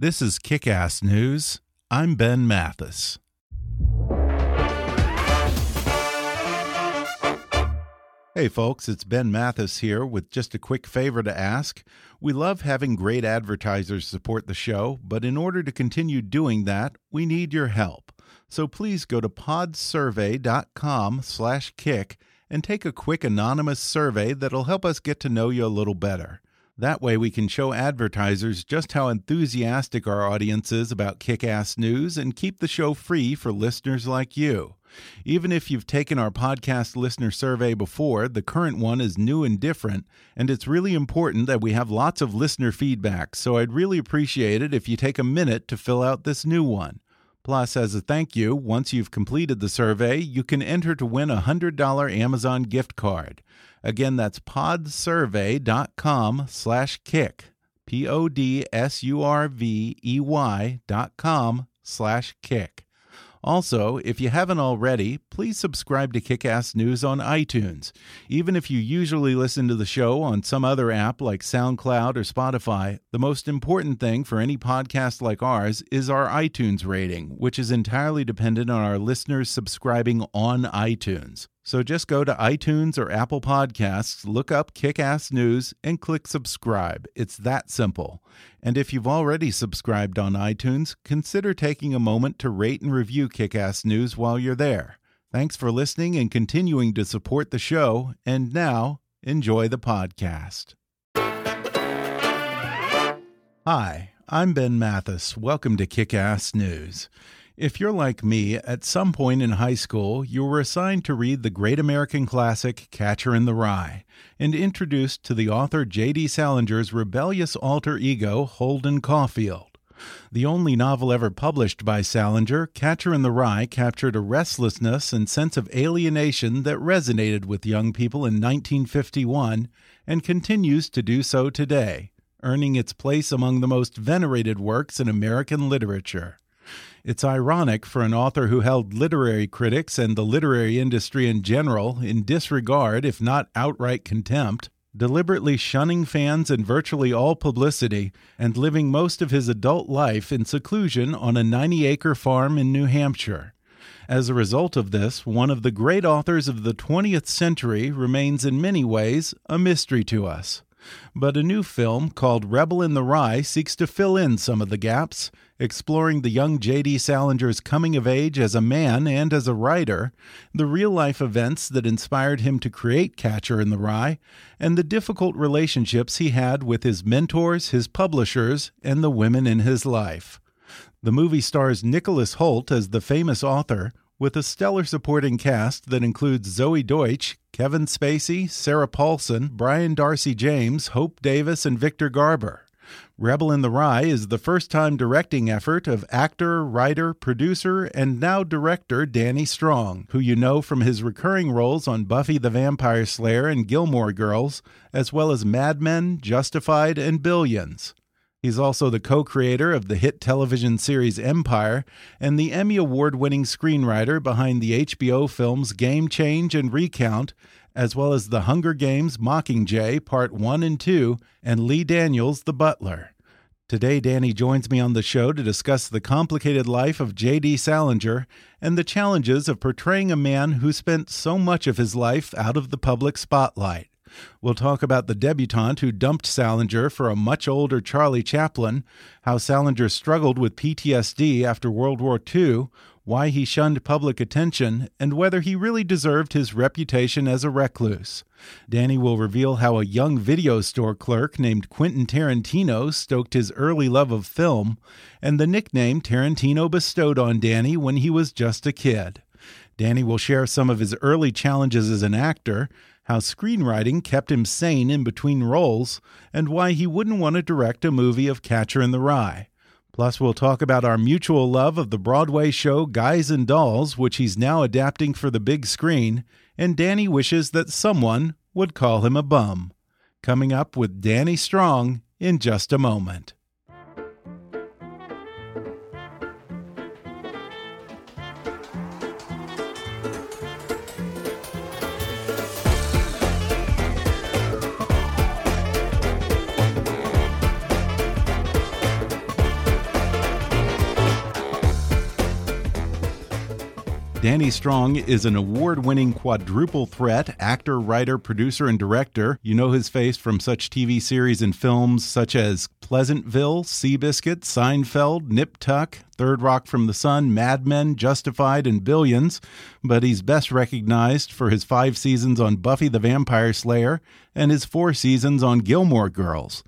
This is Kick Ass News. I'm Ben Mathis. Hey, folks, it's Ben Mathis here with just a quick favor to ask. We love having great advertisers support the show, but in order to continue doing that, we need your help. So please go to podsurvey.com/kick and take a quick anonymous survey that'll help us get to know you a little better. That way, we can show advertisers just how enthusiastic our audience is about kick ass news and keep the show free for listeners like you. Even if you've taken our podcast listener survey before, the current one is new and different, and it's really important that we have lots of listener feedback, so I'd really appreciate it if you take a minute to fill out this new one. Plus, as a thank you, once you've completed the survey, you can enter to win a $100 Amazon gift card. Again, that's podsurvey.com slash kick. P-O-D-S-U-R-V-E-Y dot com slash kick. Also, if you haven't already, please subscribe to Kickass News on iTunes. Even if you usually listen to the show on some other app like SoundCloud or Spotify, the most important thing for any podcast like ours is our iTunes rating, which is entirely dependent on our listeners subscribing on iTunes. So just go to iTunes or Apple Podcasts, look up Kickass News, and click subscribe. It's that simple. And if you've already subscribed on iTunes, consider taking a moment to rate and review Kickass News while you're there. Thanks for listening and continuing to support the show. And now, enjoy the podcast. Hi, I'm Ben Mathis. Welcome to Kickass News. If you're like me, at some point in high school, you were assigned to read the great American classic Catcher in the Rye and introduced to the author J.D. Salinger's rebellious alter ego, Holden Caulfield. The only novel ever published by Salinger, Catcher in the Rye captured a restlessness and sense of alienation that resonated with young people in 1951 and continues to do so today, earning its place among the most venerated works in American literature. It's ironic for an author who held literary critics and the literary industry in general in disregard, if not outright contempt, deliberately shunning fans and virtually all publicity, and living most of his adult life in seclusion on a 90 acre farm in New Hampshire. As a result of this, one of the great authors of the 20th century remains in many ways a mystery to us. But a new film called Rebel in the Rye seeks to fill in some of the gaps, exploring the young J.D. Salinger's coming of age as a man and as a writer, the real life events that inspired him to create Catcher in the Rye, and the difficult relationships he had with his mentors, his publishers, and the women in his life. The movie stars Nicholas Hoult as the famous author, with a stellar supporting cast that includes Zoey Deutch, Kevin Spacey, Sarah Paulson, Brian Darcy James, Hope Davis, and Victor Garber. Rebel in the Rye is the first time directing effort of actor, writer, producer, and now director Danny Strong, who you know from his recurring roles on Buffy the Vampire Slayer and Gilmore Girls, as well as Mad Men, Justified, and Billions. He's also the co creator of the hit television series Empire and the Emmy Award winning screenwriter behind the HBO films Game Change and Recount, as well as The Hunger Games Mockingjay Part 1 and 2, and Lee Daniels, The Butler. Today, Danny joins me on the show to discuss the complicated life of J.D. Salinger and the challenges of portraying a man who spent so much of his life out of the public spotlight. We'll talk about the debutante who dumped Salinger for a much older Charlie Chaplin, how Salinger struggled with PTSD after World War II, why he shunned public attention, and whether he really deserved his reputation as a recluse. Danny will reveal how a young video store clerk named Quentin Tarantino stoked his early love of film, and the nickname Tarantino bestowed on Danny when he was just a kid. Danny will share some of his early challenges as an actor, how screenwriting kept him sane in between roles, and why he wouldn't want to direct a movie of Catcher in the Rye. Plus, we'll talk about our mutual love of the Broadway show Guys and Dolls, which he's now adapting for the big screen, and Danny wishes that someone would call him a bum. Coming up with Danny Strong in just a moment. Danny Strong is an award winning quadruple threat actor, writer, producer, and director. You know his face from such TV series and films such as Pleasantville, Seabiscuit, Seinfeld, Nip Tuck, Third Rock from the Sun, Mad Men, Justified, and Billions. But he's best recognized for his five seasons on Buffy the Vampire Slayer and his four seasons on Gilmore Girls.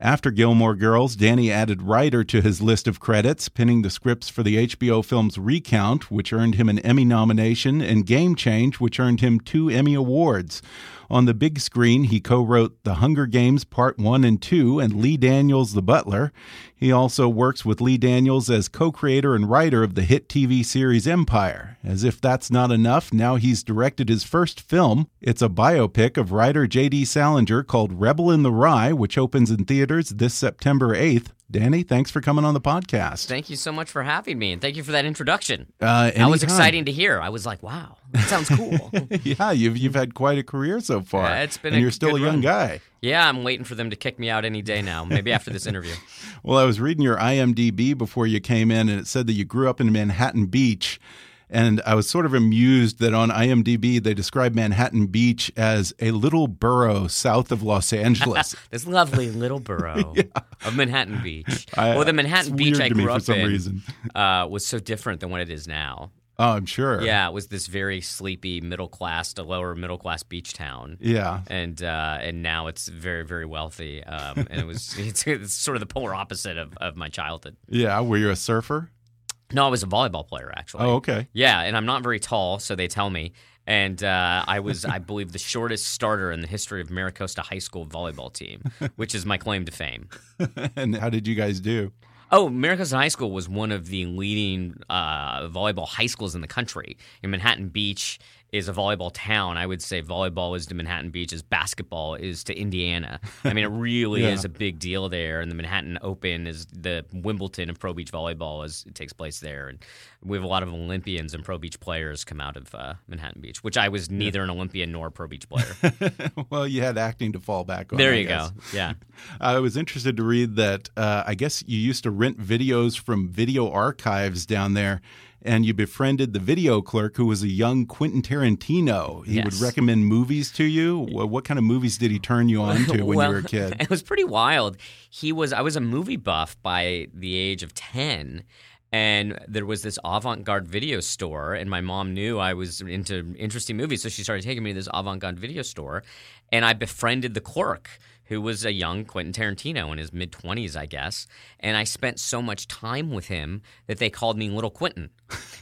After Gilmore Girls, Danny added writer to his list of credits, pinning the scripts for the HBO films Recount, which earned him an Emmy nomination, and Game Change, which earned him two Emmy Awards. On the big screen, he co wrote The Hunger Games Part 1 and 2 and Lee Daniels The Butler. He also works with Lee Daniels as co creator and writer of the hit TV series Empire. As if that's not enough, now he's directed his first film. It's a biopic of writer J.D. Salinger called Rebel in the Rye, which opens in theaters this September 8th. Danny, thanks for coming on the podcast. Thank you so much for having me, and thank you for that introduction. Uh, that was exciting to hear. I was like, "Wow, sounds cool." yeah, you've you've had quite a career so far. Yeah, it's been. and you're still a young run. guy. Yeah, I'm waiting for them to kick me out any day now. Maybe after this interview. well, I was reading your IMDb before you came in, and it said that you grew up in Manhattan Beach. And I was sort of amused that on IMDb they describe Manhattan Beach as a little borough south of Los Angeles. this lovely little borough yeah. of Manhattan Beach. I, well, the Manhattan Beach I grew for up some in reason. Uh, was so different than what it is now. Oh, I'm sure. Yeah, it was this very sleepy middle class to lower middle class beach town. Yeah, and uh, and now it's very very wealthy. Um, and it was it's, it's, sort of the polar opposite of, of my childhood. Yeah, were you a surfer? No, I was a volleyball player actually. Oh, okay. Yeah, and I'm not very tall, so they tell me. And uh, I was, I believe, the shortest starter in the history of Mira Costa High School volleyball team, which is my claim to fame. and how did you guys do? Oh, Mira Costa High School was one of the leading uh, volleyball high schools in the country. In Manhattan Beach is a volleyball town. I would say volleyball is to Manhattan Beach as basketball is to Indiana. I mean, it really Yeah. is a big deal there. And the Manhattan Open is the Wimbledon of pro beach volleyball as it takes place there. And we have a lot of Olympians and pro beach players come out of uh, Manhattan Beach, which I was neither an Olympian nor a pro beach player. well, you had acting to fall back on. there you go. Yeah. I was interested to read that. Uh, I guess you used to rent videos from video archives down there, and you befriended the video clerk who was a young Quentin Tarantino. He would recommend movies to you. What, what kind of movies did he turn you on to when well, you were a kid? It was pretty wild. He was I was a movie buff by the age of 10 and there was this avant-garde video store and my mom knew I was into interesting movies so she started taking me to this avant-garde video store and I befriended the clerk who was a young Quentin Tarantino in his mid 20s, I guess. And I spent so much time with him that they called me Little Quentin.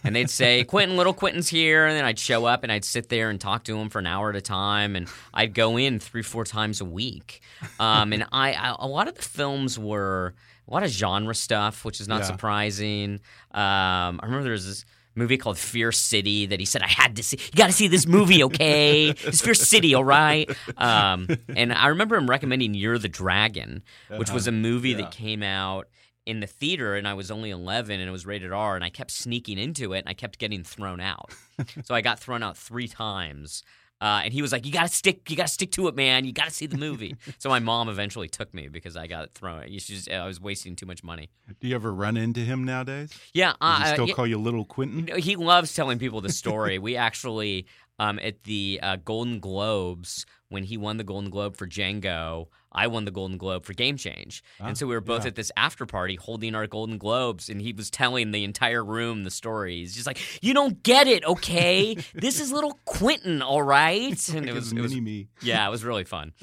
And they'd say, Quentin, Little Quentin's here. And then I'd show up and I'd sit there and talk to him for an hour at a time. And I'd go in three, four times a week. Um, and I, I, a lot of the films were a lot of genre stuff, which is not Yeah. surprising. Um, I remember there was this movie called Fear City that he said I had to see. You got to see this movie, okay? it's Fear City, all right? Um, and I remember him recommending Year of the Dragon, which was a movie Yeah. that came out in the theater and I was only 11 and it was rated R and I kept sneaking into it and I kept getting thrown out. so I got thrown out 3 times. Uh, and he was like, "You gotta stick, you gotta stick to it, man. You gotta see the movie." so my mom eventually took me because I got thrown. Just, I was wasting too much money. Do you ever run into him nowadays? Yeah, Does he uh, still yeah, call you Little Quentin? no, he loves telling people the story. we actually, um, at the uh, Golden Globes when he won the Golden Globe for Django. I won the Golden Globe for Game Change. Ah, and so we were both yeah. at this after party holding our Golden Globes, and he was telling the entire room the story. He's just like, You don't get it, okay? this is little Quentin, all right? And Like it was, his it was mini me. yeah, it was really fun.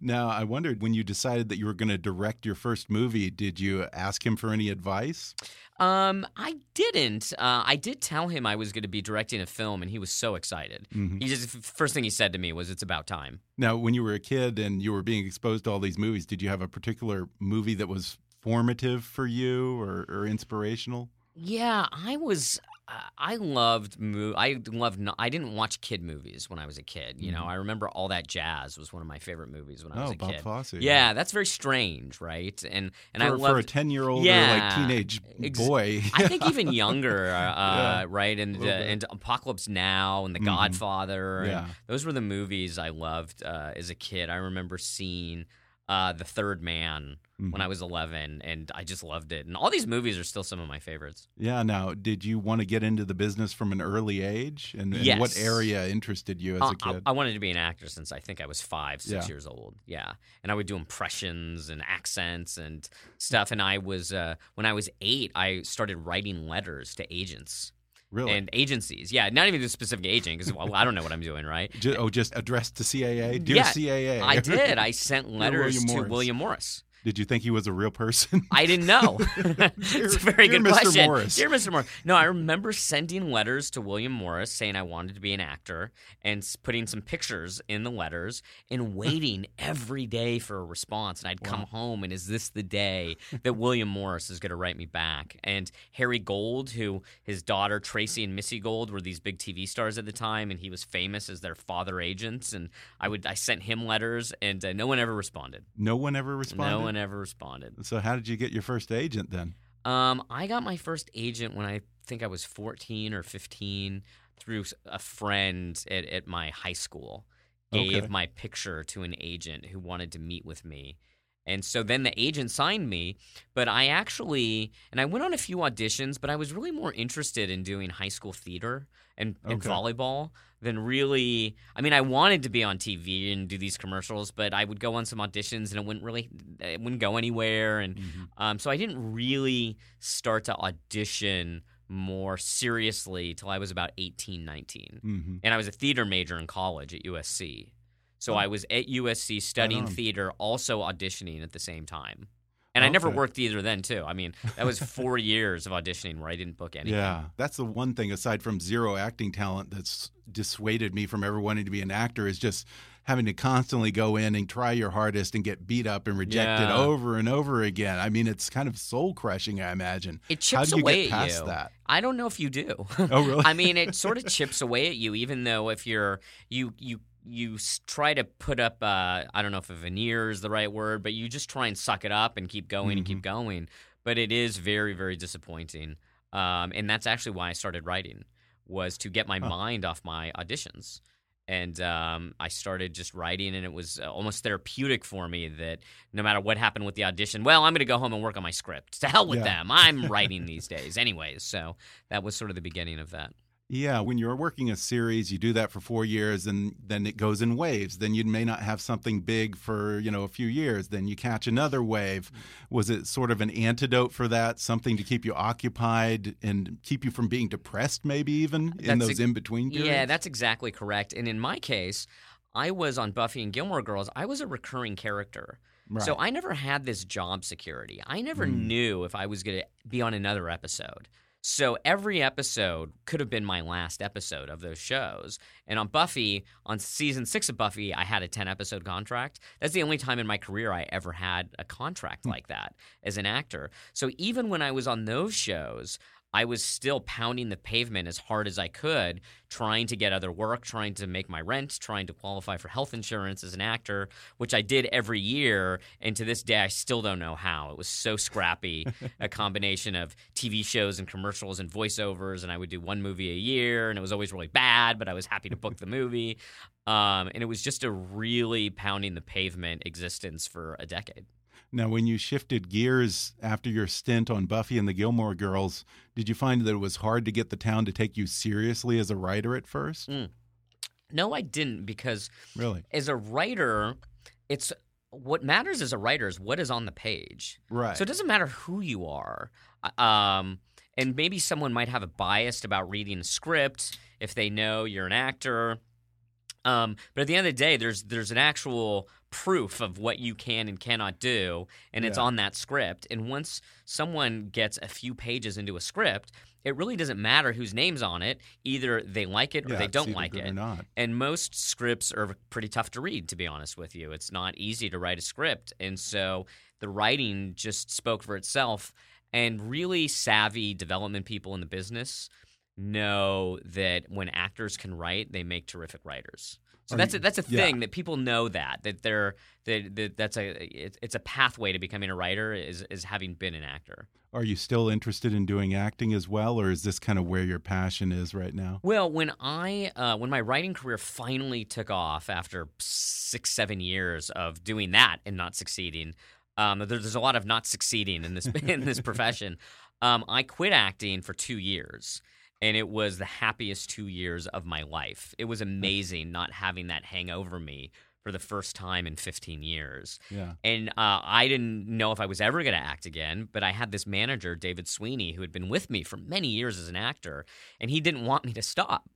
Now, I wondered when you decided that you were going to direct your first movie, did you ask him for any advice? Um, I didn't. Uh, I did tell him I was going to be directing a film, and he was so excited. Mhm. He just first thing he said to me was, "It's about time." Now, when you were a kid and you were being exposed to all these movies, did you have a particular movie that was formative for you or, or inspirational? Yeah, I was. I loved. Mo- I loved. No- I didn't watch kid movies when I was a kid. You know, I remember all that jazz was one of my favorite movies when I was Mm-hmm. Oh, a Bob kid. Fosse. Yeah, that's very strange, right? And and I for, loved for a ten-year-old or Yeah, like teenage ex- boy. I think even younger, uh, Yeah, right? And uh, and Apocalypse Now and The Mhm. Godfather. Yeah. those were the movies I loved uh, as a kid. I remember seeing uh, The Third Man when Mhm. I was 11, and I just loved it. And all these movies are still some of my favorites. yeah. Now, did you want to get into the business from an early age, and, and what area interested you as Uh, a I, kid? I wanted to be an actor since I think I was five, six Yeah. years old. Yeah, and I would do impressions and accents and stuff. And I was uh, when I was eight, I started writing letters to agents. really? and agencies. Yeah, not even the specific agent because well, I don't know what I'm doing, right? Oh, just addressed to CAA, dear Yeah, CAA. I did. I sent letters William to William Morris. Did you think he was a real person? I didn't know. it's a very dear good Mr. question. Morris. Dear Mr. Morris. No, I remember sending letters to William Morris saying I wanted to be an actor and putting some pictures in the letters and waiting every day for a response. And I'd come home and is this the day that William Morris is going to write me back? And Harry Gold, who his daughter Tracey and Missy Gold were these big TV stars at the time, and he was famous as their father agents. And I would I sent him letters, and uh, no one ever responded. no one ever responded. No one ever responded. So how did you get your first agent then? Um, I got my first agent when I think I was 14 or 15 through a friend at, at my high school. Gave Okay. my picture to an agent who wanted to meet with me. And so then the agent signed me, but I actually, and I went on a few auditions, but I was really more interested in doing high school theater and, and volleyball than really. I mean, I wanted to be on TV and do these commercials, but I would go on some auditions and it wouldn't really, it wouldn't go anywhere. And um, so I didn't really start to audition more seriously till I was about 18, 19. hmm And I was a theater major in college at USC. So I was at USC studying theater, also auditioning at the same time. And I never worked either then, too. I mean, that was four years of auditioning where I didn't book anything. Yeah, that's the one thing aside from zero acting talent that's dissuaded me from ever wanting to be an actor is just having to constantly go in and try your hardest and get beat up and rejected Yeah. over and over again. I mean, it's kind of soul crushing, I imagine. It How chips do you away get at you. that? I don't know if you do. Oh, really? I mean, it sort of chips away at you, even though if you're you you you try to put up uh, I don't know if a veneer is the right word, but you just try and suck it up and keep going and keep Mm-hmm. going. But it is very very disappointing, um, and that's actually why I started writing was to get my mind off my auditions. And um, I started just writing, and it was uh, almost therapeutic for me that no matter what happened with the audition, well, I'm going to go home and work on my script. To hell with Yeah. them. I'm writing these days, anyways. So that was sort of the beginning of that. Yeah, when you're working a series, you do that for four years, and then it goes in waves. Then you may not have something big for you know a few years. Then you catch another wave. Was it sort of an antidote for that? Something to keep you occupied and keep you from being depressed, maybe even in That's those in between periods. Yeah, that's exactly correct. And in my case, I was on Buffy and Gilmore Girls. I was a recurring character. So I never had this job security. I never Mm. knew if I was going to be on another episode. So every episode could have been my last episode of those shows. And on Buffy, on season six of Buffy, I had a 10 episode contract. That's the only time in my career I ever had a contract hmm. like that as an actor. So even when I was on those shows, I was still pounding the pavement as hard as I could, trying to get other work, trying to make my rent, trying to qualify for health insurance as an actor, which I did every year. And to this day, I still don't know how. It was so scrappy a combination of TV shows and commercials and voiceovers. And I would do one movie a year, and it was always really bad, but I was happy to book the movie. Um, and it was just a really pounding the pavement existence for a decade. Now, when you shifted gears after your stint on Buffy and the Gilmore Girls, did you find that it was hard to get the town to take you seriously as a writer at first? Mm. No, I didn't because Really? as a writer, it's what matters as a writer is what is on the page. Right. So it doesn't matter who you are. Uh, Um, and maybe someone might have a bias about reading a script if they know you're an actor. Um, but at the end of the day, there's there's an actual proof of what you can and cannot do, and it's on that script. And once someone gets a few pages into a script, it really doesn't matter whose name's on it. Either they like it or Yeah, they don't like it. And most scripts are pretty tough to read, to be honest with you. It's not easy to write a script. And so the writing just spoke for itself. And really savvy development people in the business know that when actors can write, they make terrific writers. So that's a, that's a yeah. thing that people know that that they're that, that that's a it's a pathway to becoming a writer is is having been an actor. Are you still interested in doing acting as well, or is this kind of where your passion is right now? Well, when I uh, when my writing career finally took off after six seven years of doing that and not succeeding, um, there, there's a lot of not succeeding in this in this profession. Um, I quit acting for two years, and it was the happiest two years of my life. It was amazing not having that hang over me for the first time in 15 years. Yeah. And uh, I didn't know if I was ever going to act again, but I had this manager, David Sweeney, who had been with me for many years as an actor, and he didn't want me to stop.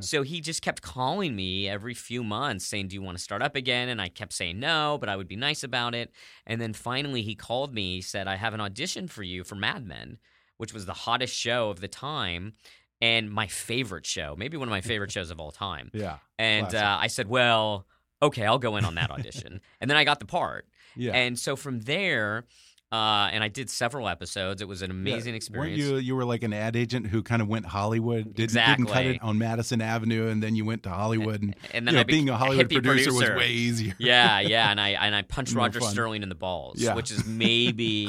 So he just kept calling me every few months saying, Do you want to start up again? And I kept saying no, but I would be nice about it. And then finally he called me, he said, I have an audition for you for Mad Men, which was the hottest show of the time and my favorite show, maybe one of my favorite shows of all time. Yeah. And uh, I said, Well, okay, I'll go in on that audition. and then I got the part. Yeah. And so from there, uh, and I did several episodes. It was an amazing Yeah. experience. Weren't you you were like an ad agent who kind of went Hollywood, didn't, didn't cut Exactly. it on Madison Avenue, and then you went to Hollywood, and, and then know, being a Hollywood hippie producer, was way easier. yeah, yeah, and I and I punched Roger fun. Sterling in the balls, Yeah. which is maybe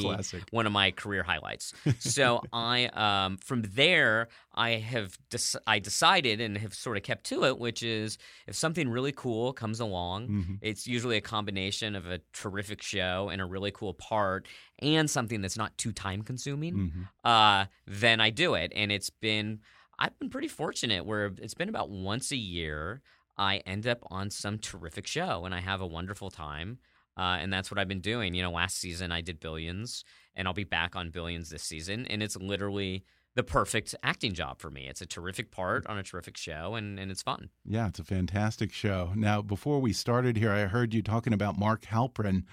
one of my career highlights. So I, um, from there, I have dec- I decided and have sort of kept to it, which is if something really cool comes along, Mhm. it's usually a combination of a terrific show and a really cool part, and something that's not too time consuming. Mhm. uh, then I do it. And it's been, I've been pretty fortunate where it's been about once a year I end up on some terrific show and I have a wonderful time. Uh, and that's what I've been doing. You know, last season I did Billions and I'll be back on Billions this season. And it's literally the perfect acting job for me. It's a terrific part on a terrific show and, and it's fun. Yeah, it's a fantastic show. Now, before we started here, I heard you talking about Mark Halperin.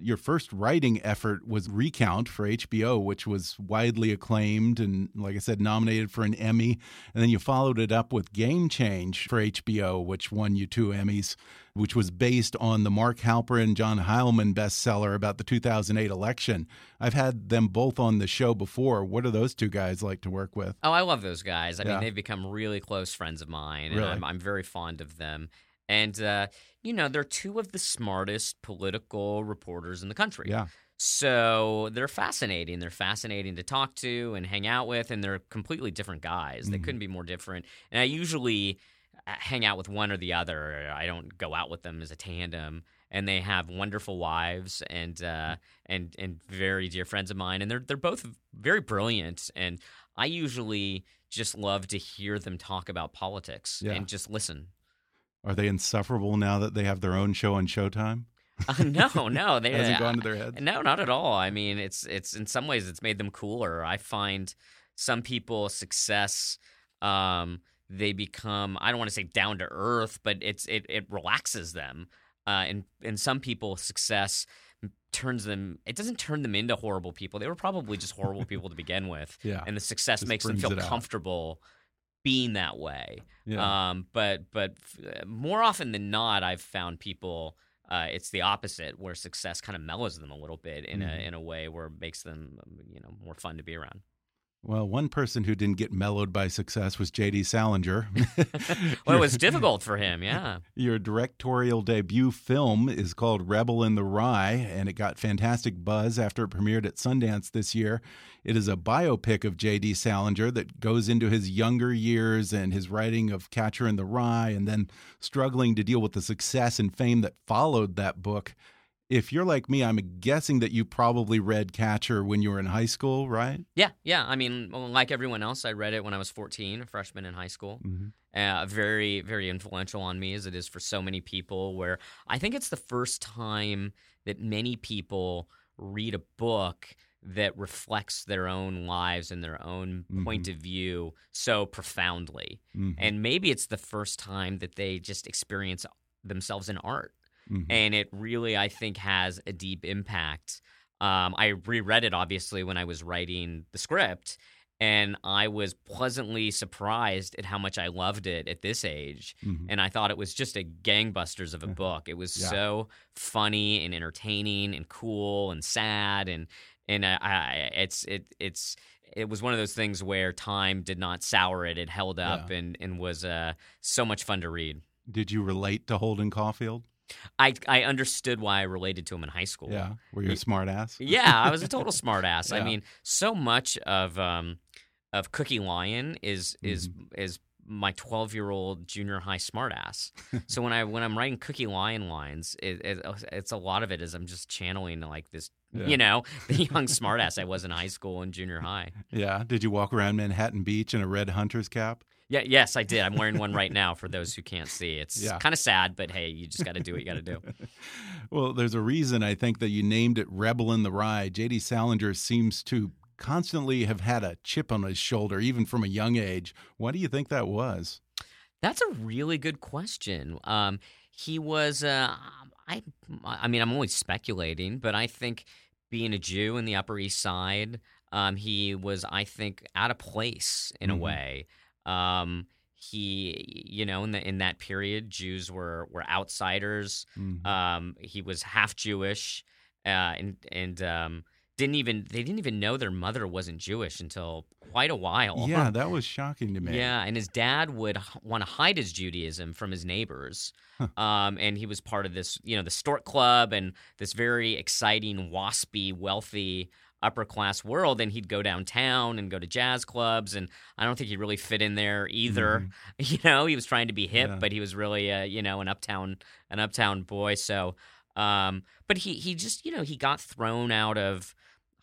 Your first writing effort was Recount for HBO, which was widely acclaimed and, like I said, nominated for an Emmy. And then you followed it up with Game Change for HBO, which won you two Emmys, which was based on the Mark Halperin, John Heilemann bestseller about the 2008 election. I've had them both on the show before. What are those two guys like to work with? Oh, I love those guys. I Yeah. mean, they've become really close friends of mine, and Really? I'm, I'm very fond of them. And, uh, you know, they're two of the smartest political reporters in the country. Yeah. So they're fascinating. They're fascinating to talk to and hang out with, and they're completely different guys. They Mhm. couldn't be more different. And I usually uh, hang out with one or the other. I don't go out with them as a tandem. And they have wonderful wives and uh, and and very dear friends of mine, and they're they're both very brilliant. And I usually just love to hear them talk about politics Yeah. and just listen. Are they insufferable now that they have their own show on Showtime? Uh, no, no, they Hasn't uh, gone to their heads? No, not at all. I mean, it's it's in some ways it's made them cooler. I find some people success um they become I don't want to say down to earth, but it's it it relaxes them. Uh and and some people success turns them it doesn't turn them into horrible people. They were probably just horrible people to begin with. Yeah. And the success Just makes them feel comfortable out. Being that way. Yeah. Um, but but f- more often than not, I've found people. Uh, it's the opposite, where success kind of mellows them a little bit in Mhm. a in a way where it makes them, you know, more fun to be around. Well, one person who didn't get mellowed by success was J.D. Salinger. Well, it was difficult for him, yeah. Your directorial debut film is called Rebel in the Rye, and it got fantastic buzz after it premiered at Sundance this year. It is a biopic of J.D. Salinger that goes into his younger years and his writing of Catcher in the Rye, and then struggling to deal with the success and fame that followed that book. If you're like me, I'm guessing that you probably read Catcher when you were in high school, right? Yeah, yeah. I mean, like everyone else, I read it when I was 14, a freshman in high school. Mm-hmm. Uh, very, very influential on me, as it is for so many people. Where I think it's the first time that many people read a book that reflects their own lives and their own mm-hmm. point of view so profoundly. Mm-hmm. And maybe it's the first time that they just experience themselves in art Mhm. and it really I think has a deep impact. Um, I reread it obviously when I was writing the script, and I was pleasantly surprised at how much I loved it at this age. Mhm. And I thought it was just a gangbusters of a book. It was Yeah. so funny and entertaining and cool and sad and and I, I it's it it's it was one of those things where time did not sour it. It held up Yeah. and and was uh, so much fun to read. Did you relate to Holden Caulfield? I I understood why I related to him in high school. Yeah. Were you a smart ass? Yeah, I was a total smartass. I Yeah. mean, so much of um of Cookie Lyon is is Mm-hmm. is my 12 year old junior high smartass. so when I when I'm writing Cookie Lyon lines, it, it, it's a lot of it is I'm just channeling like this, Yeah. you know, the young smartass I was in high school and junior high. Yeah. Did you walk around Manhattan Beach in a red hunter's cap? Yeah, yes, I did. I'm wearing one right now for those who can't see. It's Yeah. kind of sad, but hey, you just got to do what you got to do. Well, there's a reason I think that you named it Rebel in the Rye. J.D. Salinger seems to constantly have had a chip on his shoulder, even from a young age. Why do you think that was? That's a really good question. Um, he was, uh, I, I mean, I'm always speculating, but I think being a Jew in the Upper East Side, um, he was, I think, out of place in Mhm. a way. Um, he, you know, in the in that period, Jews were were outsiders. Mhm. Um, he was half Jewish, uh, and and um, didn't even they didn't even know their mother wasn't Jewish until quite a while. yeah, that was shocking to me. Yeah, and his dad would h- want to hide his Judaism from his neighbors. um, and he was part of this, you know, the Stork Club and this very exciting, waspy, wealthy upper class world. And he'd go downtown and go to jazz clubs. And I don't think he really fit in there either. You know, he was trying to be hip, Mm-hmm. Yeah. but he was really, uh, you know, an uptown, an uptown boy. So, um, but he he just, you know, he got thrown out of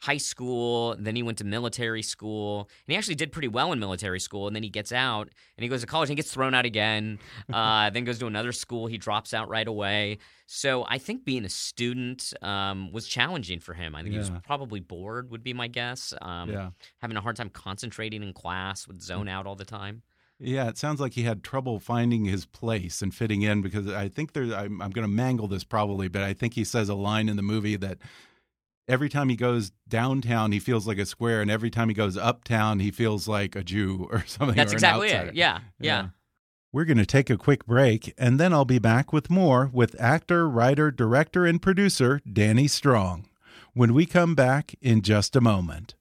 high school, then he went to military school, and he actually did pretty well in military school. And then he gets out and he goes to college and he gets thrown out again. Uh, then goes to another school, he drops out right away. So I think being a student um, was challenging for him. I think he was probably bored, would be my guess. Um, Yeah. Having a hard time concentrating in class, would zone out all the time. Yeah, it sounds like he had trouble finding his place and fitting in because I think there. I'm, I'm going to mangle this probably, but I think he says a line in the movie that every time he goes downtown, he feels like a square, and every time he goes uptown, he feels like a Jew or something. That's or exactly it. Yeah, yeah. We're going to take a quick break, and then I'll be back with more with actor, writer, director, and producer Danny Strong when we come back in just a moment.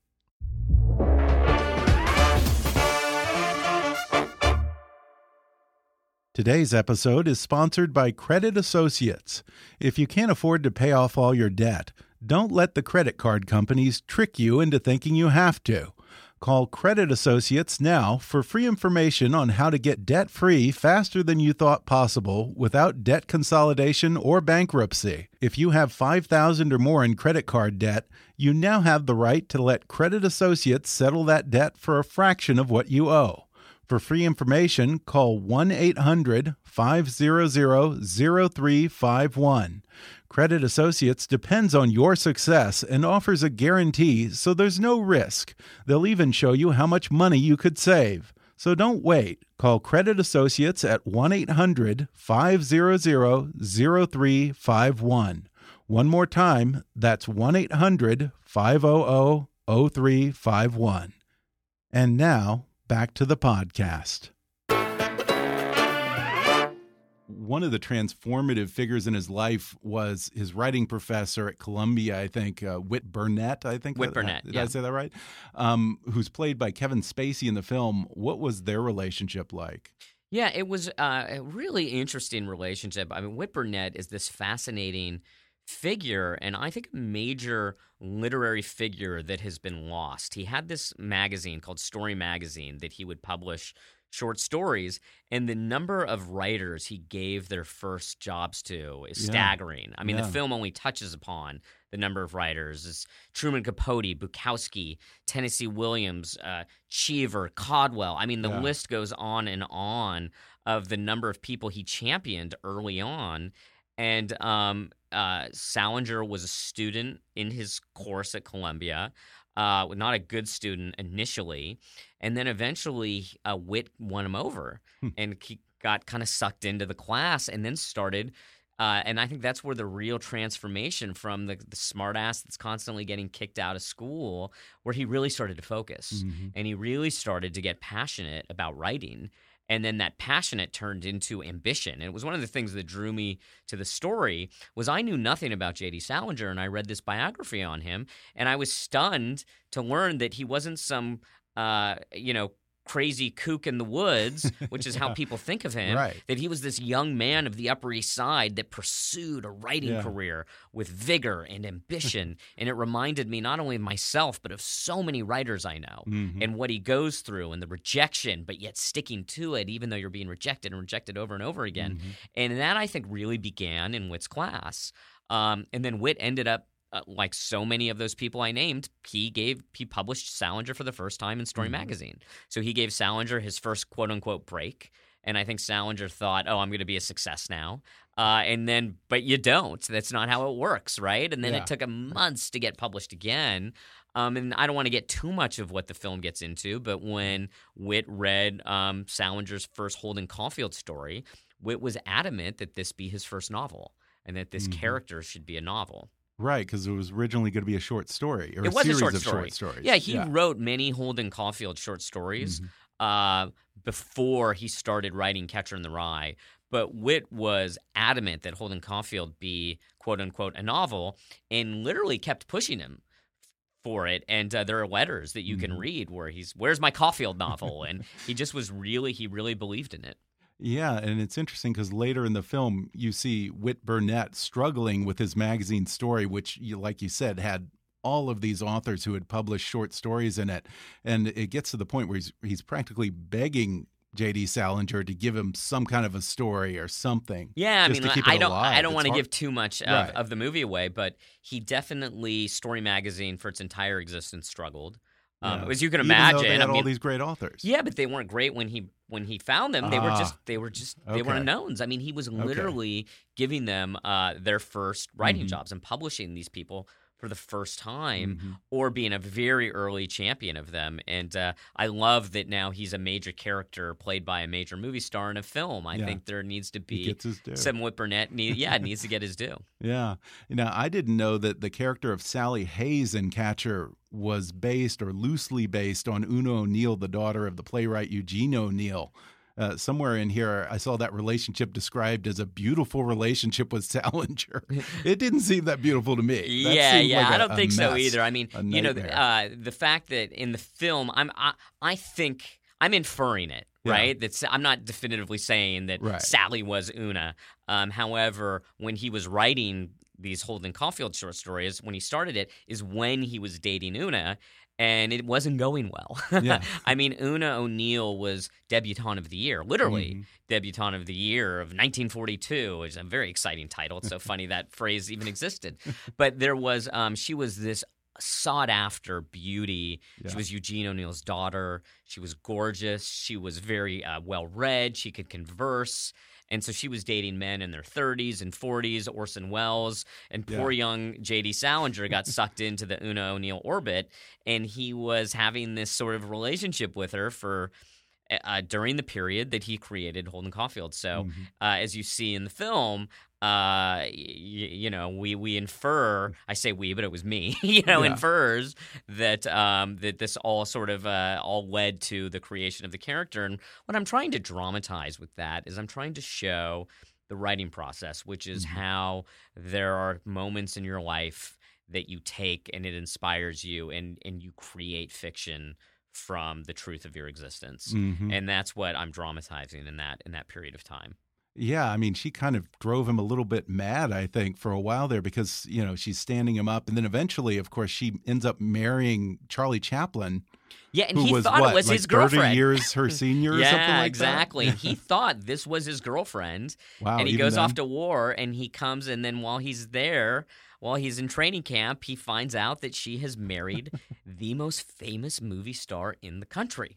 Today's episode is sponsored by Credit Associates. If you can't afford to pay off all your debt, don't let the credit card companies trick you into thinking you have to. Call Credit Associates now for free information on how to get debt free faster than you thought possible without debt consolidation or bankruptcy. If you have 5000 or more in credit card debt, you now have the right to let Credit Associates settle that debt for a fraction of what you owe. For free information, call 1 800 500 0351. Credit Associates depends on your success and offers a guarantee, so there's no risk. They'll even show you how much money you could save. So don't wait. Call Credit Associates at 1 800 500 0351. One more time, that's 1 800 500 0351. And now, back to the podcast. One of the transformative figures in his life was his writing professor at Columbia, I think, uh, Whit Burnett, I think. Whit Uh, Burnett, Did yeah. I say that right? Um, who's played by Kevin Spacey in the film. What was their relationship like? Yeah, it was uh, a really interesting relationship. I mean, Whit Burnett is this fascinating figure, and I think a major literary figure that has been lost. He had this magazine called Story Magazine that he would publish short stories, and the number of writers he gave their first jobs to is Yeah. staggering. I mean, Yeah. the film only touches upon the number of writers. It's Truman Capote, Bukowski, Tennessee Williams, uh, Cheever, Caldwell. I mean, the Yeah. list goes on and on of the number of people he championed early on. And um, uh, Salinger was a student in his course at Columbia, uh, not a good student initially, and then eventually uh, Whit won him over, Hmm. and he got kind of sucked into the class, and then started. Uh, and I think that's where the real transformation from the, the smartass that's constantly getting kicked out of school, where he really started to focus Mhm. and he really started to get passionate about writing and then that passionate turned into ambition. And it was one of the things that drew me to the story was i knew nothing about jd salinger and i read this biography on him and i was stunned to learn that he wasn't some uh, you know crazy kook in the woods which is how people think of him Right. that he was this young man of the upper east side that pursued a writing Yeah. career with vigor and ambition and it reminded me not only of myself but of so many writers i know Mhm. and what he goes through and the rejection, but yet sticking to it, even though you're being rejected and rejected over and over again. Mhm. And that I think really began in Whit's class. Um, and then Whit ended up. Uh, like so many of those people I named, he gave he published Salinger for the first time in Story Mhm. magazine. So he gave Salinger his first quote unquote break, and I think Salinger thought, "Oh, I'm going to be a success now." Uh, and then, but you don't. That's not how it works, right? And then Yeah. it took him months to get published again. Um, and I don't want to get too much of what the film gets into, but when Whit read um, Salinger's first Holden Caulfield story, Whit was adamant that this be his first novel and that this Mhm. character should be a novel. Right, because it was originally going to be a short story or It was a series short of story. short stories. Yeah, he wrote many Holden Caulfield short stories Mhm. uh, before he started writing Catcher in the Rye. But Whit was adamant that Holden Caulfield be quote unquote a novel and literally kept pushing him for it. And uh, there are letters that you can Mhm. read where he's, Where's my Caulfield novel? and he just was really, he really believed in it. Yeah, and it's interesting because later in the film you see Whit Burnett struggling with his magazine story, which, like you said, had all of these authors who had published short stories in it, and it gets to the point where he's he's practically begging J.D. Salinger to give him some kind of a story or something. Yeah, I mean, I don't, alive. I don't want to give too much of, Right. of the movie away, but he definitely, Story Magazine for its entire existence struggled. Um, Yeah. As you can Even imagine, they had I all these great authors. Yeah, but they weren't great when he when he found them. They were Ah, just they were just they were unknowns. I mean, he was literally giving them uh, their first writing Mhm. jobs and publishing these people for the first time, Mhm. or being a very early champion of them. And uh, I love that now he's a major character played by a major movie star in a film. I Yeah. think there needs to be some Whit Burnett. Need, yeah, needs to get his due. Yeah. Now, I didn't know that the character of Sally Hayes in Catcher was based or loosely based on Oona O'Neill, the daughter of the playwright Eugene O'Neill. Uh, somewhere in here, I saw that relationship described as a beautiful relationship with Salinger. it didn't seem that beautiful to me. That yeah, yeah, like I a- don't think so either. I mean, you know, uh, the fact that in the film, I'm, I, I think I'm inferring it, Yeah. right? That's I'm not definitively saying that Right. Sally was Oona. Um, however, when he was writing these Holden Caulfield short stories, when he started it, is when he was dating Oona. And it wasn't going well. Yeah. I mean, Oona O'Neill was debutante of the year, literally Mhm. debutante of the year of 1942, which is a very exciting title. It's so funny that phrase even existed. But there was, um, she was this sought after beauty. Yeah. She was Eugene O'Neill's daughter. She was gorgeous. She was very uh, well read. She could converse. And so she was dating men in their 30s and 40s, Orson Welles, and poor young J.D. Salinger got sucked into the Oona O'Neill orbit, and he was having this sort of relationship with her for uh, during the period that he created Holden Caulfield. So, Mhm. uh, as you see in the film, uh, y- you know, we we infer. I say we, but it was me. You know, Yeah. infers that um, that this all sort of uh, all led to the creation of the character. And what I'm trying to dramatize with that is I'm trying to show the writing process, which is Mhm. how there are moments in your life that you take and it inspires you, and and you create fiction from the truth of your existence Mhm. and that's what I'm dramatizing in that in that period of time. Yeah, I mean, she kind of drove him a little bit mad, I think, for a while there because, you know, she's standing him up. And then eventually, of course, she ends up marrying Charlie Chaplin Yeah, and he was thought what, it was like his girlfriend. Thirty years her senior, or yeah, something like exactly. that. he thought this was his girlfriend, wow, and he goes off to war, and he comes, and then while he's there, while he's in training camp, he finds out that she has married the most famous movie star in the country.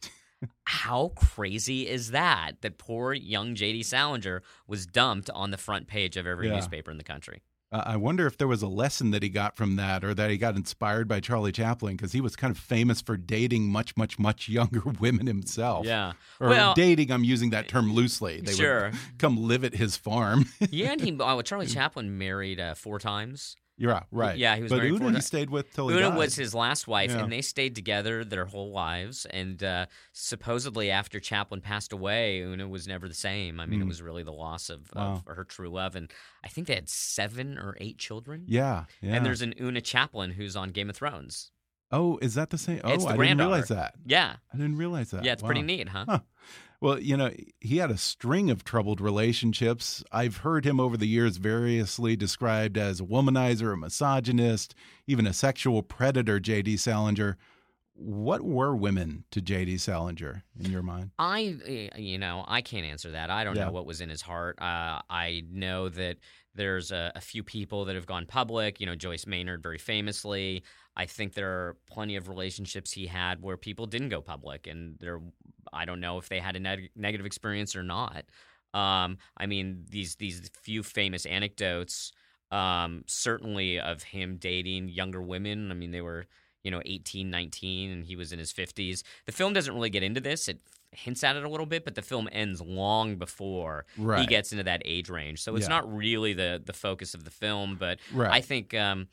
How crazy is that? That poor young J.D. Salinger was dumped on the front page of every Yeah. newspaper in the country. Uh, I wonder if there was a lesson that he got from that, or that he got inspired by Charlie Chaplin, because he was kind of famous for dating much, much, much younger women himself. Yeah. Or well, dating, I'm using that term loosely. They Sure. would come live at his farm. yeah, and he uh, Charlie Chaplin married uh, four times. You're right, right. Yeah, he was But married Oona he stayed with till he Oona died. was his last wife, Yeah. and they stayed together their whole lives. And uh, supposedly, after Chaplin passed away, Oona was never the same. I mean, it Mm. was really the loss of, Wow. of her true love. And I think they had seven or eight children. Yeah, yeah. And there's an Oona Chaplin who's on Game of Thrones. oh, is that the same? Oh, the I didn't realize that. Yeah, I didn't realize that. yeah, it's pretty neat, huh? Huh. Well, you know, he had a string of troubled relationships. I've heard him over the years variously described as a womanizer, a misogynist, even a sexual predator, J.D. Salinger. What were women to J.D. Salinger in your mind? I, eh, you know, I can't answer that. I don't Yeah. know what was in his heart. Uh, I know that there's a, a few people that have gone public. You know, Joyce Maynard, very famously. I think there are plenty of relationships he had where people didn't go public, and there, I don't know if they had a neg- negative experience or not. Um, I mean, these these few famous anecdotes, um, certainly of him dating younger women. I mean, they were you know 18 19 and he was in his 50s the film doesn't really get into this it hints at it a little bit but the film ends long before he gets into that age range so it's Yeah. not really the the focus of the film but Right. i think um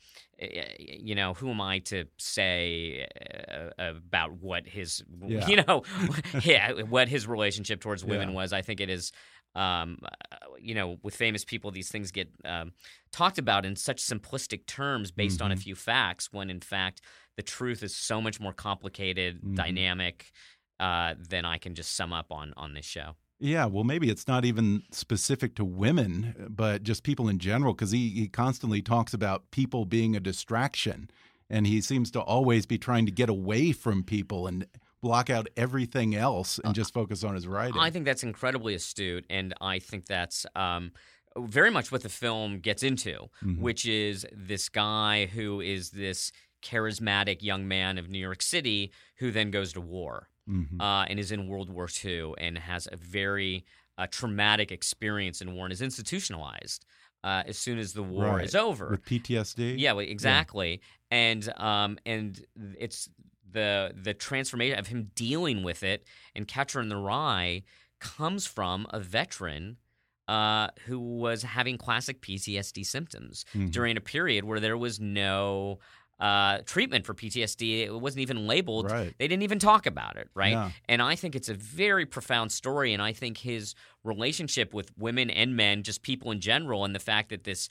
you know who am i to say uh, about what his Yeah. you know yeah what his relationship towards women Yeah. was i think it is um, uh, you know, with famous people, these things get um, talked about in such simplistic terms based on a Mhm. few facts, when in fact the truth is so much more complicated, Mhm. dynamic uh, than I can just sum up on on this show. Yeah, well, maybe it's not even specific to women, but just people in general, because he, he constantly talks about people being a distraction. And he seems to always be trying to get away from people and block out everything else and just focus on his writing. I think that's incredibly astute, and I think that's um, very much what the film gets into, Mhm. which is this guy who is this charismatic young man of New York City who then goes to war. Mhm. uh, and is in World War II and has a very uh, traumatic experience in war and is institutionalized uh, as soon as the war Right. is over. With PTSD? yeah, exactly. And um, and it's the the transformation of him dealing with it and Catcher in the Rye comes from a veteran. Uh, who was having classic PTSD symptoms Mhm. during a period where there was no uh, treatment for PTSD? It wasn't even labeled. Right. They didn't even talk about it, right? Yeah. And I think it's a very profound story. And I think his relationship with women and men, just people in general, and the fact that this,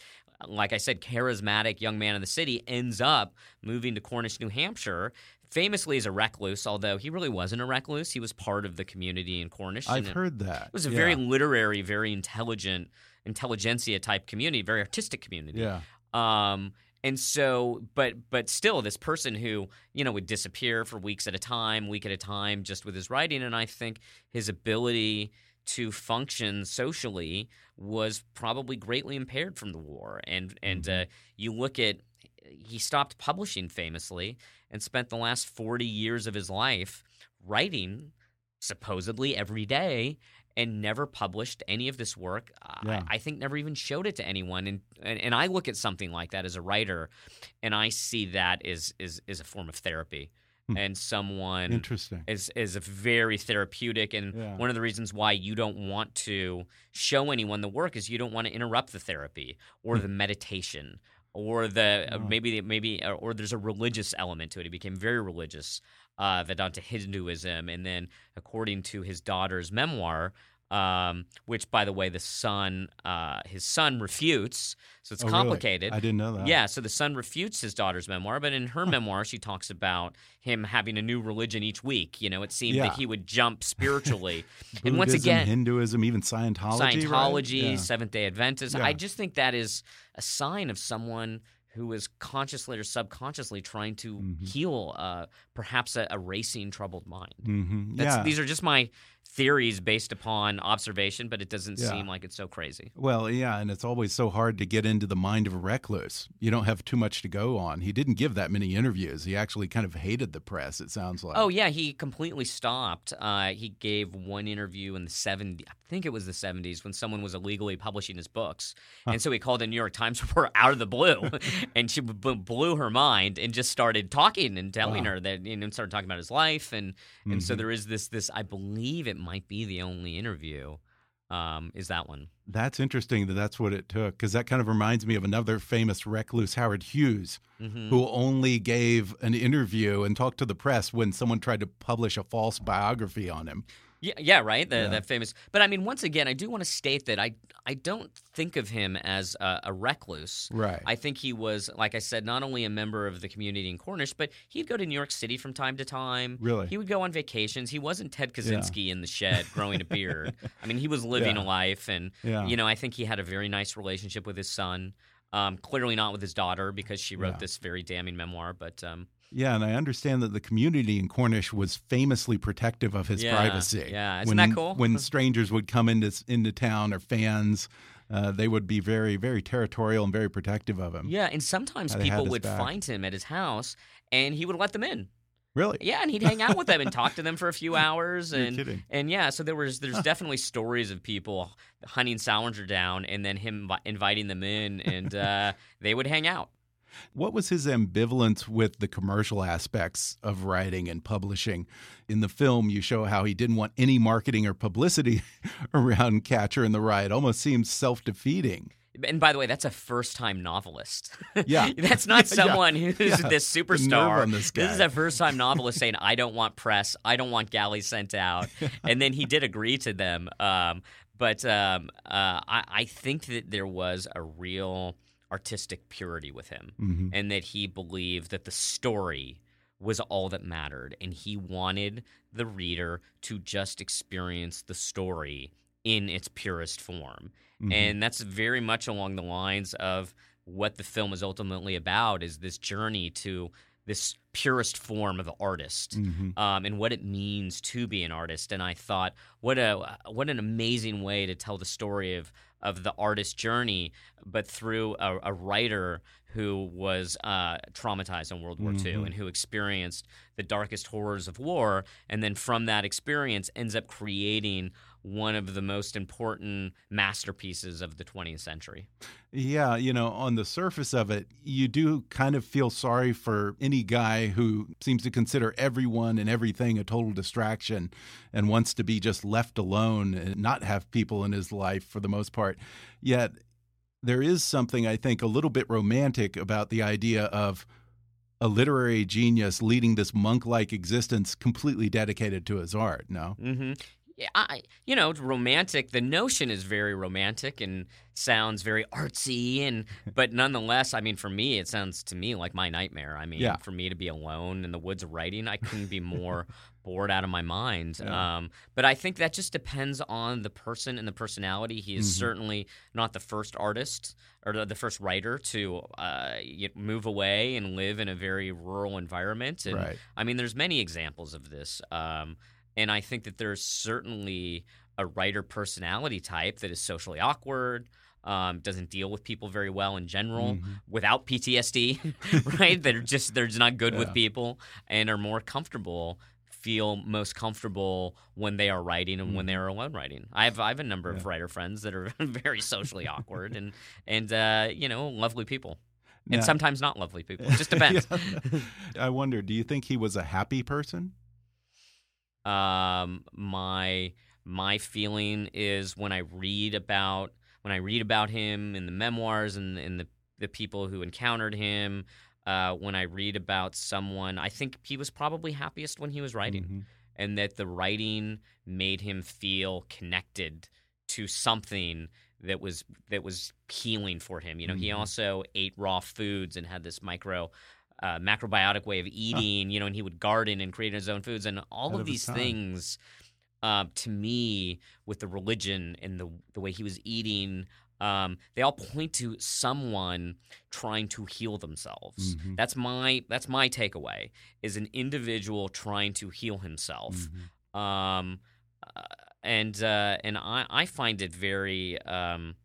like I said, charismatic young man in the city ends up moving to Cornish, New Hampshire, famously as a recluse, although he really wasn't a recluse. He was part of the community in Cornish. I've heard that. It was a Yeah. very literary, very intelligent, intelligentsia type community, very artistic community. Yeah. Um, and so, but but still, this person who you know would disappear for weeks at a time, week at a time, just with his writing, and I think his ability to function socially was probably greatly impaired from the war. And and uh, you look at he stopped publishing famously and spent the last forty years of his life writing supposedly every day and never published any of this work. Yeah. I, I think never even showed it to anyone. And, and and I look at something like that as a writer, and I see that as is is a form of therapy, Hmm. and someone Interesting. is is a very therapeutic. And Yeah. one of the reasons why you don't want to show anyone the work is you don't want to interrupt the therapy or the meditation. Or the Oh. maybe maybe or, or there's a religious element to it. He became very religious, uh, Vedanta Hinduism, and then according to his daughter's memoir, um, which by the way the son uh, his son refutes, so it's Oh, really? complicated. I didn't know that. Yeah, so the son refutes his daughter's memoir, but in her memoir, she talks about him having a new religion each week. You know, it seemed Yeah. that he would jump spiritually. and once again, Hinduism, even Scientology. right? Yeah. Seventh day Adventist. Yeah. I just think that is a sign of someone who is consciously or subconsciously trying to Mhm. heal uh, perhaps a, a racing troubled mind. hmm That's, Yeah. These are just my theories based upon observation, but it doesn't Yeah. seem like it's so crazy. Well, yeah, and it's always so hard to get into the mind of a recluse. You don't have too much to go on. He didn't give that many interviews. He actually kind of hated the press, it sounds like. Oh yeah, he completely stopped. Uh, he gave one interview in the 70s, I think it was the 70s, when someone was illegally publishing his books, and so he called the New York Times reporter out of the blue, and she blew her mind and just started talking and telling Wow. her that you know started talking about his life, and and so Mhm. there is this this I believe it might be the only interview. Um, is that one? That's interesting that that's what it took, because that kind of reminds me of another famous recluse, Howard Hughes, hmm who only gave an interview and talked to the press when someone tried to publish a false biography on him. Yeah, yeah, right. The, Yeah. That famous. But I mean, once again, I do want to state that I I don't think of him as a, a recluse. Right. I think he was, like I said, not only a member of the community in Cornish, but he'd go to New York City from time to time. Really? He would go on vacations. He wasn't Ted Kaczynski in the shed growing a beard. I mean, he was living Yeah. a life, and Yeah. you know, I think he had a very nice relationship with his son. Um, clearly not with his daughter because she wrote Yeah. this very damning memoir. But um, Yeah, and I understand that the community in Cornish was famously protective of his Yeah, privacy. yeah. Isn't when, that cool? When strangers would come into into town or fans, uh, they would be very, very territorial and very protective of him. yeah, and sometimes people would back. find him at his house, and he would let them in. Really? Yeah, and he'd hang out with them and talk to them for a few hours. And kidding. and yeah, so there was there's definitely stories of people hunting Salinger down and then him inviting them in, and uh, they would hang out. What was his ambivalence with the commercial aspects of writing and publishing? In the film, you show how he didn't want any marketing or publicity around Catcher in the Rye. It almost seems self defeating. And by the way, that's a first time novelist. Yeah. that's not Yeah, yeah, someone who's yeah. this superstar. on this is a first time novelist saying, I don't want press, I don't want galleys sent out. and then he did agree to them. Um, but um, uh, I, I think that there was a real artistic purity with him, Mhm. and that he believed that the story was all that mattered, and he wanted the reader to just experience the story in its purest form. Mhm. And that's very much along the lines of what the film is ultimately about is this journey to this purest form of the artist Mhm. um, and what it means to be an artist. And I thought, what a what an amazing way to tell the story of of the artist journey, but through a, a writer who was uh, traumatized in World War II Mhm. and who experienced the darkest horrors of war, and then from that experience ends up creating one of the most important masterpieces of the 20th century. Yeah, you know, on the surface of it, you do kind of feel sorry for any guy who seems to consider everyone and everything a total distraction and wants to be just left alone and not have people in his life for the most part. Yet, there is something I think a little bit romantic about the idea of a literary genius leading this monk like existence completely dedicated to his art. No? Mm-hmm. Yeah, I, you know, romantic. The notion is very romantic and sounds very artsy, and but nonetheless, I mean, for me, it sounds to me like my nightmare. I mean, Yeah. for me to be alone in the woods writing, I couldn't be more bored out of my mind. Yeah. Um, but I think that just depends on the person and the personality. He is Mhm. certainly not the first artist or the, the first writer to uh, move away and live in a very rural environment. And Right. I mean, there's many examples of this, um, and I think that there's certainly a writer personality type that is socially awkward, um, doesn't deal with people very well in general, Mhm. without PTSD, right? They're just they're just not good with people and are more comfortable. Feel most comfortable when they are writing and when they are alone writing. I have I have a number of Mm-hmm. Writer friends that are very socially awkward and and uh, you know lovely people, and sometimes not lovely people. It just depends. Yeah. I wonder, do you think he was a happy person? Um, my my feeling is when I read about when I read about him in the memoirs and, and the the people who encountered him. Uh, when I read about someone, I think he was probably happiest when he was writing, Mhm. and that the writing made him feel connected to something that was that was healing for him. You know, he Mhm. also ate raw foods and had this micro uh, macrobiotic way of eating. You know, and he would garden and create his own foods, and all of of these things. Uh, to me, with the religion and the the way he was eating, um, they all point to someone trying to heal themselves. Mhm. That's my that's my takeaway is an individual trying to heal himself. Mhm. Um, uh, and uh, and I, I find it very um,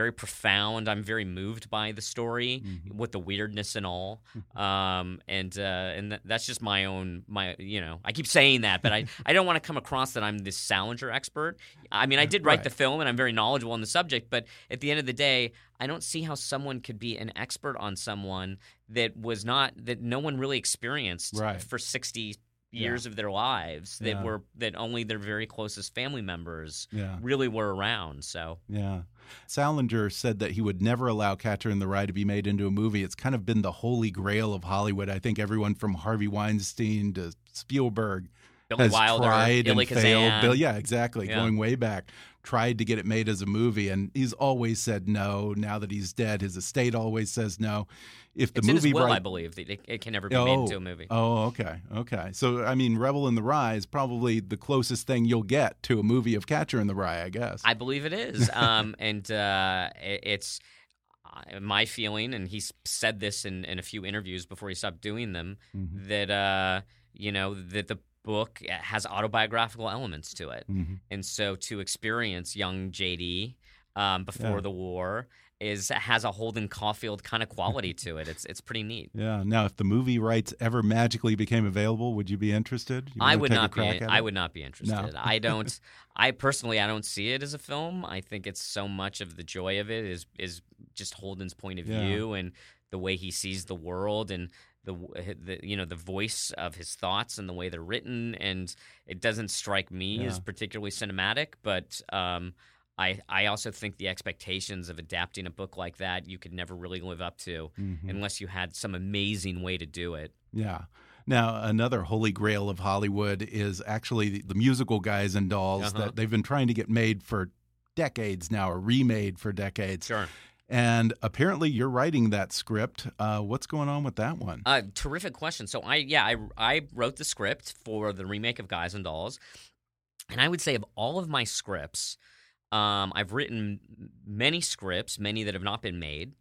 very profound. I'm very moved by the story Mhm. with the weirdness and all. Um, and uh, and th- that's just my own my you know I keep saying that, but I I don't want to come across that I'm this Salinger expert. I mean I did write Right. the film and I'm very knowledgeable on the subject, but at the end of the day, I don't see how someone could be an expert on someone that was not that no one really experienced Right. for 60 years of their lives that Yeah. were that only their very closest family members Yeah. really were around. So Yeah. Salinger said that he would never allow Catcher in the Rye to be made into a movie. It's kind of been the holy grail of Hollywood. I think everyone from Harvey Weinstein to Spielberg Billy has Wilder, tried Billy and failed. Bill, yeah, exactly. Yeah. Going way back, tried to get it made as a movie, and he's always said no. Now that he's dead, his estate always says no. If the it's in movie will, right- I believe. that It, it can never be made into a movie. Oh, okay, okay. So, I mean, Rebel in the Rye is probably the closest thing you'll get to a movie of Catcher in the Rye, I guess. I believe it is. Um, and uh, it- it's uh, my feeling, and he's said this in, in a few interviews before he stopped doing them, Mhm. that uh, you know that the book has autobiographical elements to it, Mhm. and so to experience young JD um, before Yeah. the war is has a Holden Caulfield kind of quality to it. It's it's pretty neat. Yeah. Now, if the movie rights ever magically became available, would you be interested? You I would not be. I would not be interested. I don't. I personally, I don't see it as a film. I think it's so much of the joy of it is is just Holden's point of Yeah. view and the way he sees the world and the, the you know the voice of his thoughts and the way they're written. And it doesn't strike me as particularly cinematic, but. Um, I, I also think the expectations of adapting a book like that you could never really live up to Mhm. unless you had some amazing way to do it. Yeah. Now, another holy grail of Hollywood is actually the, the musical Guys and Dolls Uh-huh. that they've been trying to get made for decades now, or remade for decades. Sure. And apparently, you're writing that script. Uh, what's going on with that one? Uh, terrific question. So I yeah I I wrote the script for the remake of Guys and Dolls, and I would say of all of my scripts, um, I've written many scripts, many that have not been made,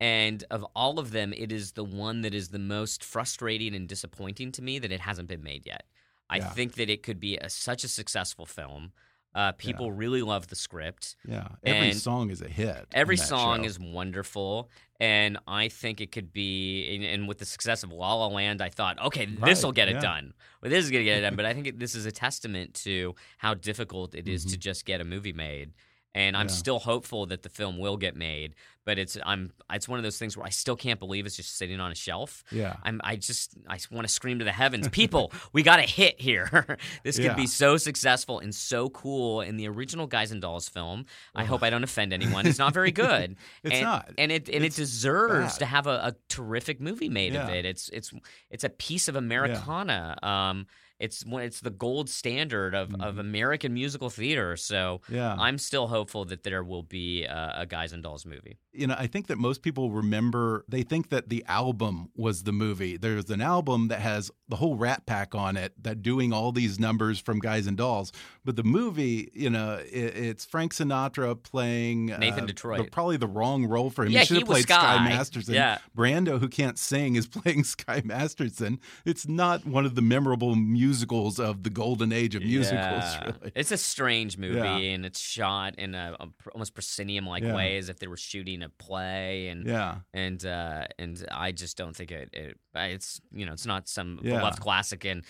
and of all of them, it is the one that is the most frustrating and disappointing to me that it hasn't been made yet. I Yeah. think that it could be a, such a successful film. Uh, people really love the script. yeah. Every and song is a hit. Every song show. is wonderful, and I think it could be. And, and with the success of La La Land, I thought, okay, this will Right, get it yeah. done. Well, this is gonna get it done. But I think it, this is a testament to how difficult it is to just get a movie made. And I'm. Yeah. still hopeful that the film will get made, but it's I'm it's one of those things where I still can't believe it's just sitting on a shelf. Yeah. I'm I just I want to scream to the heavens, people, we got a hit here. this could Yeah. be so successful and so cool. In the original Guys and Dolls film, I hope I don't offend anyone. It's not very good. It's and, not. and it and It's it deserves bad. to have a, a terrific movie made of it. It's it's it's a piece of Americana. Um, it's one- it's the gold standard of, of American musical theater. So Mm-hmm. Yeah. I'm still hopeful that there will be a, a Guys and Dolls movie. you know, I think that most people remember, they think that the album was the movie. There's an album that has the whole Rat Pack on it that doing all these numbers from Guys and Dolls. But the movie, you know, it, it's Frank Sinatra playing Nathan uh, Detroit. the- probably the wrong role for him. Yeah, he should have played Sky Sky. Masterson. Yeah. Brando, who can't sing, is playing Sky Masterson. It's not one of the memorable musicals of the golden age of musicals, Yeah. really. It's a strange movie, Yeah. and it's shot in a, a pr- almost proscenium like Yeah. way, as if they were shooting a play, and Yeah. and uh, and I just don't think it, it. It's you know, it's not some Yeah. beloved classic, and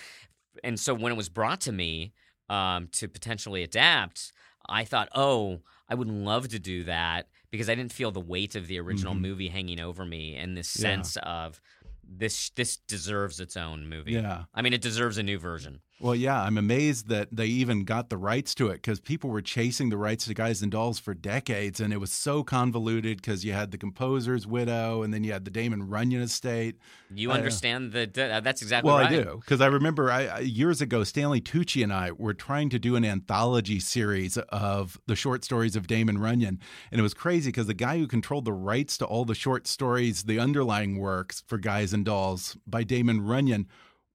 and so when it was brought to me um, to potentially adapt, I thought, oh, I would love to do that because I didn't feel the weight of the original Mhm. movie hanging over me, and this Yeah. sense of this this deserves its own movie. Yeah. I mean, it deserves a new version. Well, yeah, I'm amazed that they even got the rights to it because people were chasing the rights to Guys and Dolls for decades, and it was so convoluted because you had the composer's widow, and then you had the Damon Runyon estate. You uh, understand that uh, that's exactly well, right. I do because I remember I, I- years ago Stanley Tucci and I were trying to do an anthology series of the short stories of Damon Runyon, and it was crazy because the guy who controlled the rights to all the short stories, the underlying works for Guys and Dolls by Damon Runyon,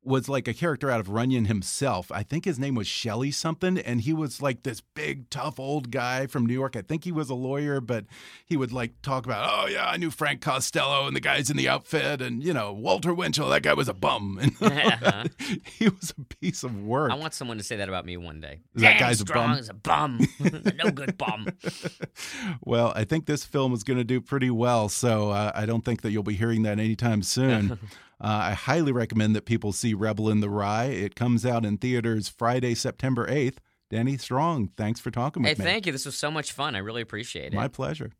was like a character out of Runyon himself. I think his name was Shelley something, and he was like this big, tough old guy from New York. I think he was a lawyer, but he would like talk about, oh yeah, I knew Frank Costello and the guys in the outfit, and you know Walter Winchell. That guy was a bum. he was a piece of work. I want someone to say that about me one day. That guy's a bum. Is a bum. no good bum. well, I think this film is going to do pretty well, so uh, I don't think that you'll be hearing that anytime soon. Uh, I highly recommend that people see Rebel in the Rye. It comes out in theaters Friday, September 8th. Danny Strong, thanks for talking with hey, me. Thank you. This was so much fun. I really appreciate it. My pleasure.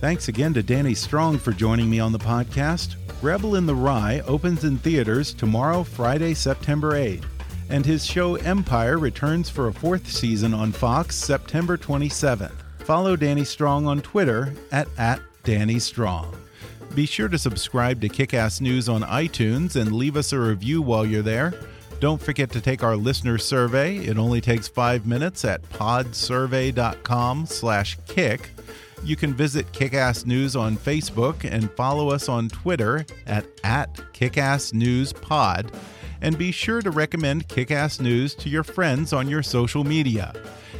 Thanks again to Danny Strong for joining me on the podcast. Rebel in the Rye opens in theaters tomorrow, Friday, September 8th, and his show Empire returns for a fourth season on Fox September 27th. Follow Danny Strong on Twitter at, at Danny Strong. Be sure to subscribe to Kickass News on iTunes and leave us a review while you're there. Don't forget to take our listener survey. It only takes five minutes at podsurvey.com/kick. You can visit Kickass News on Facebook and follow us on Twitter at, at KickassNewsPod. And be sure to recommend Kickass News to your friends on your social media.